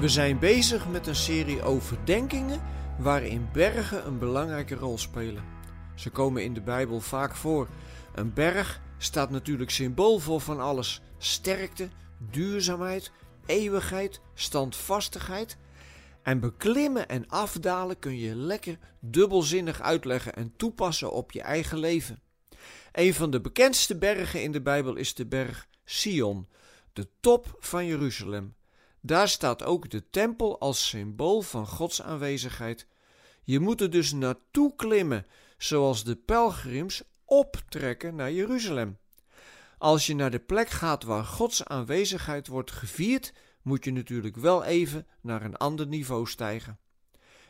We zijn bezig met een serie overdenkingen waarin bergen een belangrijke rol spelen. Ze komen in de Bijbel vaak voor. Een berg staat natuurlijk symbool voor van alles: sterkte, duurzaamheid, eeuwigheid, standvastigheid. En beklimmen en afdalen kun je lekker dubbelzinnig uitleggen en toepassen op je eigen leven. Een van de bekendste bergen in de Bijbel is de berg Sion, de top van Jeruzalem. Daar staat ook de tempel als symbool van Gods aanwezigheid. Je moet er dus naartoe klimmen, zoals de pelgrims optrekken naar Jeruzalem. Als je naar de plek gaat waar Gods aanwezigheid wordt gevierd, moet je natuurlijk wel even naar een ander niveau stijgen.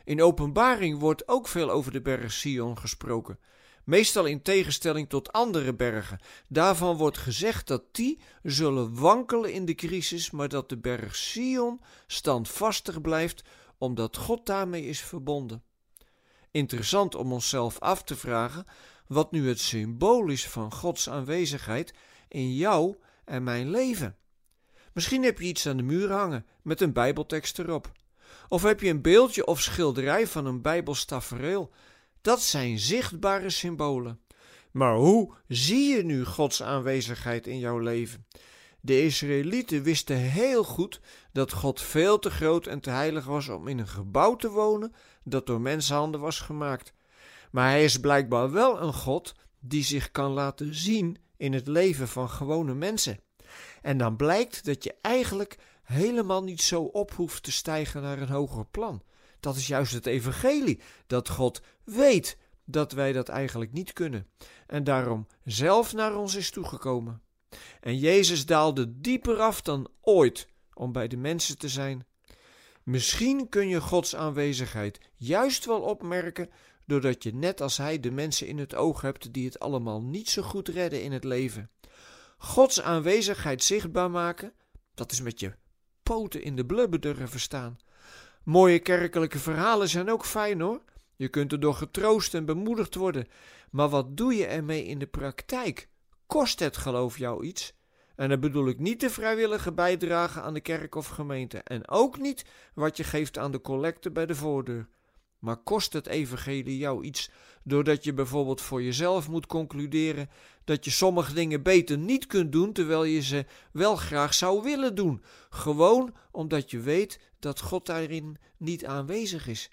In Openbaring wordt ook veel over de berg Sion gesproken meestal in tegenstelling tot andere bergen. Daarvan wordt gezegd dat die zullen wankelen in de crisis, maar dat de berg Sion standvastig blijft, omdat God daarmee is verbonden. Interessant om onszelf af te vragen wat nu het symbool is van Gods aanwezigheid in jou en mijn leven. Misschien heb je iets aan de muur hangen met een Bijbeltekst erop. Of heb je een beeldje of schilderij van een Bijbels tafereel dat zijn zichtbare symbolen. Maar hoe zie je nu Gods aanwezigheid in jouw leven? De Israëlieten wisten heel goed dat God veel te groot en te heilig was om in een gebouw te wonen dat door mensenhanden was gemaakt. Maar hij is blijkbaar wel een God die zich kan laten zien in het leven van gewone mensen. En dan blijkt dat je eigenlijk helemaal niet zo op hoeft te stijgen naar een hoger plan. Dat is juist het evangelie, dat God weet dat wij dat eigenlijk niet kunnen en daarom zelf naar ons is toegekomen. En Jezus daalde dieper af dan ooit om bij de mensen te zijn. Misschien kun je Gods aanwezigheid juist wel opmerken doordat je net als Hij de mensen in het oog hebt die het allemaal niet zo goed redden in het leven. Gods aanwezigheid zichtbaar maken, dat is met je poten in de blubber durven staan. Mooie kerkelijke verhalen zijn ook fijn hoor. Je kunt er door getroost en bemoedigd worden. Maar wat doe je ermee in de praktijk? Kost het geloof jou iets? En dan bedoel ik niet de vrijwillige bijdrage aan de kerk of gemeente. En ook niet wat je geeft aan de collecte bij de voordeur. Maar kost het evangelie jou iets doordat je bijvoorbeeld voor jezelf moet concluderen dat je sommige dingen beter niet kunt doen terwijl je ze wel graag zou willen doen? Gewoon omdat je weet dat God daarin niet aanwezig is.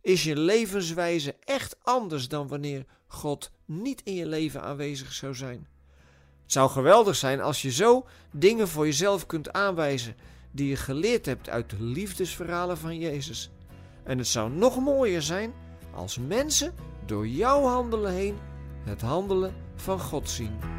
Is je levenswijze echt anders dan wanneer God niet in je leven aanwezig zou zijn? Het zou geweldig zijn als je zo dingen voor jezelf kunt aanwijzen die je geleerd hebt uit de liefdesverhalen van Jezus. En het zou nog mooier zijn als mensen door jouw handelen heen het handelen van God zien.